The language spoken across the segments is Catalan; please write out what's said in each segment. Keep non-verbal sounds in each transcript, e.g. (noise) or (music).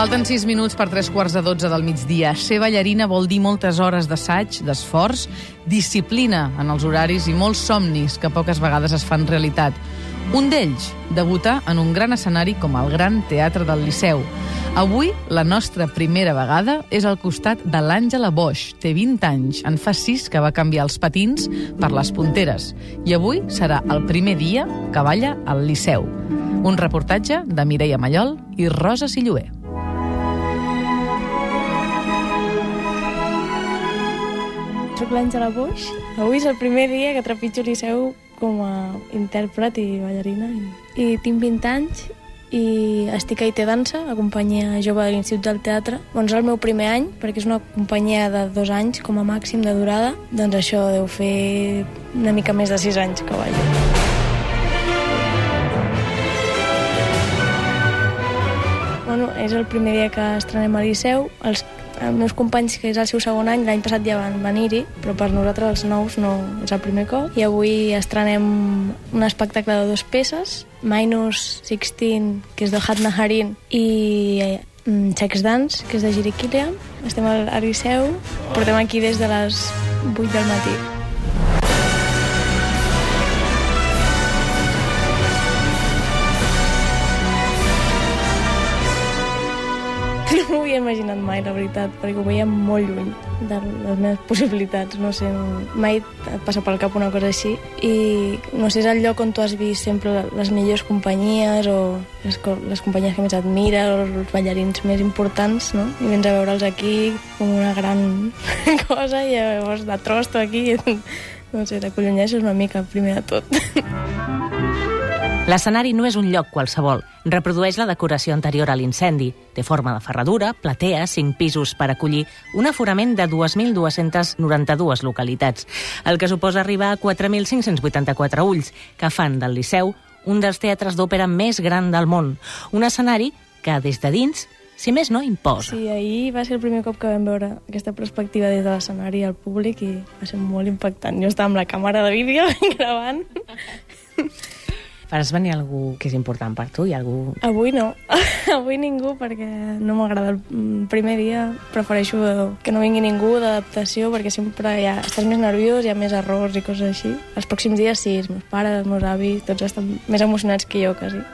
Falten 6 minuts per 3 quarts de 12 del migdia. Ser ballarina vol dir moltes hores d'assaig, d'esforç, disciplina en els horaris i molts somnis que poques vegades es fan realitat. Un d'ells, debutar en un gran escenari com el Gran Teatre del Liceu. Avui, la nostra primera vegada és al costat de l'Àngela Bosch. Té 20 anys, en fa 6 que va canviar els patins per les punteres. I avui serà el primer dia que balla al Liceu. Un reportatge de Mireia Mallol i Rosa Silloé. Soc l'Àngela Boix. Avui és el primer dia que trepitjo Liceu com a intèrpret i ballarina. I tinc 20 anys i estic a IT Dansa, a companyia jove de l'Institut del Teatre. Doncs el meu primer any, perquè és una companyia de dos anys com a màxim de durada. Doncs això deu fer una mica més de sis anys que ballo. Bueno, és el primer dia que estrenem al Liceu. Els els meus companys, que és el seu segon any, l'any passat ja van venir-hi, però per nosaltres els nous no és el primer cop. I avui estrenem un espectacle de dues peces, Minus 16, que és de Hatna Harin, i mm, Sex Dance, que és de Giri Kilian. Estem al Liceu, portem aquí des de les 8 del matí. Imaginat mai, la veritat, perquè ho veia molt lluny de les meves (laughs) possibilitats. No sé, mai et passa pel cap una cosa així. I no sé, és el lloc on tu has vist sempre les millors companyies o les, les companyies que més admires o els ballarins més importants, no? I vens a veure'ls aquí com una gran (laughs) cosa i llavors de trosto aquí. (laughs) No sé, t'acolloneixes una mica, primer de tot. L'escenari no és un lloc qualsevol. Reprodueix la decoració anterior a l'incendi. Té forma de ferradura, platea, cinc pisos per acollir un aforament de 2.292 localitats, el que suposa arribar a 4.584 ulls, que fan del Liceu un dels teatres d'òpera més gran del món. Un escenari que, des de dins, si més no, imposa. Sí, ahir va ser el primer cop que vam veure aquesta perspectiva des de l'escenari al públic i va ser molt impactant. Jo estava amb la càmera de vídeo (laughs) gravant (laughs) Faràs venir algú que és important per tu? I algú... Avui no. (laughs) Avui ningú, perquè no m'agrada el primer dia. Prefereixo que no vingui ningú d'adaptació, perquè sempre ja estàs més nerviós, hi ha més errors i coses així. Els pròxims dies sí, els meus pares, els meus avis, tots estan més emocionats que jo, quasi.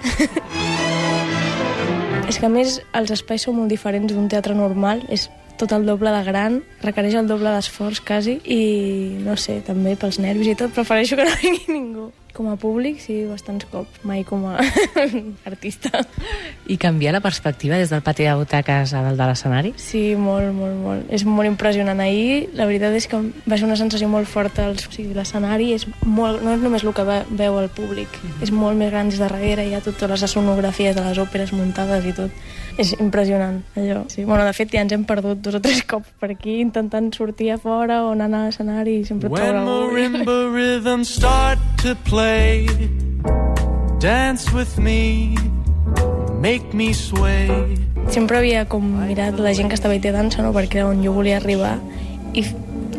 (laughs) és que, a més, els espais són molt diferents d'un teatre normal. És tot el doble de gran, requereix el doble d'esforç quasi i no sé, també pels nervis i tot, prefereixo que no (laughs) vingui ningú. Com a públic, sí, bastants cops, mai com a (laughs) artista. I canviar la perspectiva des del pati de butaques a dalt de l'escenari? Sí, molt, molt, molt. És molt impressionant. Ahir, la veritat és que va ser una sensació molt forta. O sigui, l'escenari és molt, no és només el que veu el públic, mm -hmm. és molt més gran des de darrere, hi ha totes les escenografies de les òperes muntades i tot. És impressionant, allò. Sí. Bueno, de fet, ja ens hem perdut dos o tres cops per aquí intentant sortir a fora o anar a l'escenari i sempre When trobar algú. marimba rhythms start to play, dance with me, make me sway. Sempre havia com mirat la gent que estava a IT Dansa, no? perquè era on jo volia arribar. I,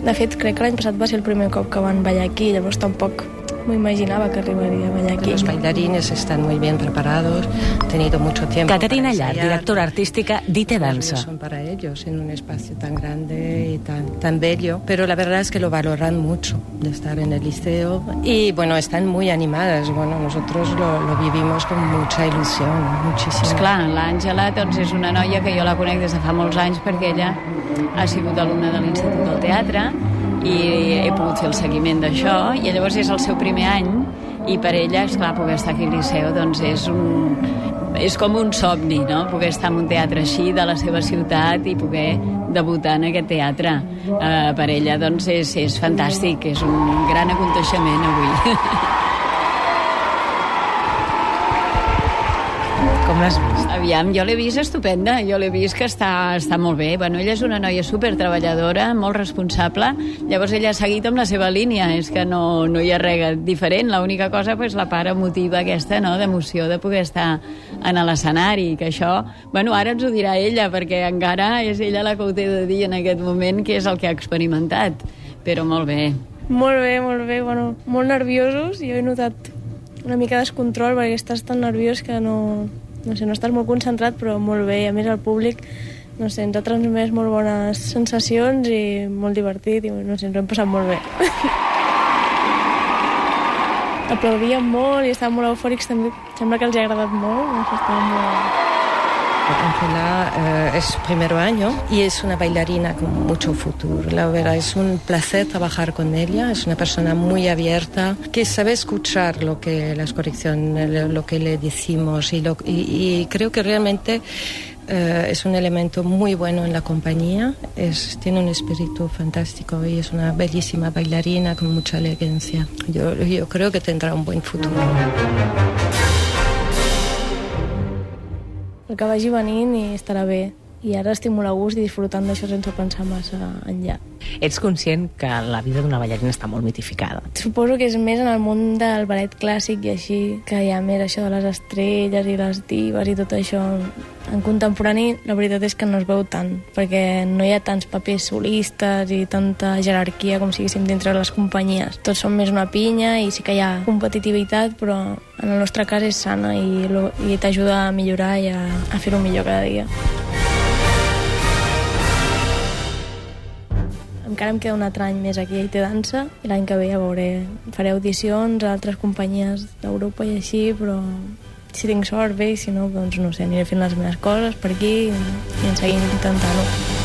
de fet, crec que l'any passat va ser el primer cop que van ballar aquí, llavors tampoc m'ho imaginava que arribaria a ballar aquí. Los bailarines están muy bien preparados, han tenido mucho tiempo. Caterina Llar, directora artística d'IT Los Dansa. nervios son para ellos en un espacio tan grande y tan, tan bello, pero la verdad es que lo valoran mucho de estar en el liceo y bueno, están muy animadas. Bueno, nosotros lo, lo vivimos con mucha ilusión, muchísimo. Esclar, l'Àngela doncs, és una noia que jo la conec des de fa molts anys perquè ella ha sigut alumna de l'Institut del Teatre i he pogut fer el seguiment d'això i llavors és el seu primer any i per ella, esclar, poder estar aquí al Liceu doncs és un, és com un somni, no? Poder estar en un teatre així de la seva ciutat i poder debutar en aquest teatre. Uh, per ella, doncs, és, és fantàstic, és un gran aconteixement avui. (laughs) Com l'has vist? Aviam, jo l'he vist estupenda, jo l'he vist que està, està molt bé. Bueno, ella és una noia super treballadora, molt responsable, llavors ella ha seguit amb la seva línia, és que no, no hi ha res diferent, l'única cosa pues, la part emotiva aquesta, no?, d'emoció de poder estar en l'escenari, que això, bueno, ara ens ho dirà ella, perquè encara és ella la que ho té de dir en aquest moment, que és el que ha experimentat, però molt bé. Molt bé, molt bé, bueno, molt nerviosos. Jo he notat una mica descontrol perquè estàs tan nerviós que no, no sé, no estàs molt concentrat però molt bé, a més el públic no sé, ens ha transmès molt bones sensacions i molt divertit i no sé, ens ho hem passat molt bé. (laughs) Aplaudíem molt i estaven molt eufòrics també. Sembla que els ha agradat molt, no sé, estaven molt... Ángela eh, es su primer año y es una bailarina con mucho futuro. La verdad es un placer trabajar con ella. Es una persona muy abierta que sabe escuchar lo que las lo que le decimos y, creo que realmente eh, es un elemento muy bueno en la compañía. Tiene un espíritu fantástico y es una bellísima bailarina con mucha elegancia. Yo creo que tendrá un buen futuro. El que vagi venint i estarà bé. I ara estic molt a gust i disfrutant d'això sense pensar massa enllà. Ets conscient que la vida d'una ballarina està molt mitificada. Suposo que és més en el món del ballet clàssic i així, que hi ha més això de les estrelles i les divas i tot això. En contemporani, la veritat és que no es veu tant, perquè no hi ha tants papers solistes i tanta jerarquia com si haguéssim dintre les companyies. Tots són més una pinya i sí que hi ha competitivitat, però en el nostre cas és sana i, i t'ajuda a millorar i a, a fer-ho millor cada dia. Encara em queda un altre any més aquí a IT Dansa i l'any que ve ja veuré. Faré audicions a altres companyies d'Europa i així, però si tinc sort bé i si no, doncs no sé, aniré fent les meves coses per aquí i, i en seguim intentant-ho.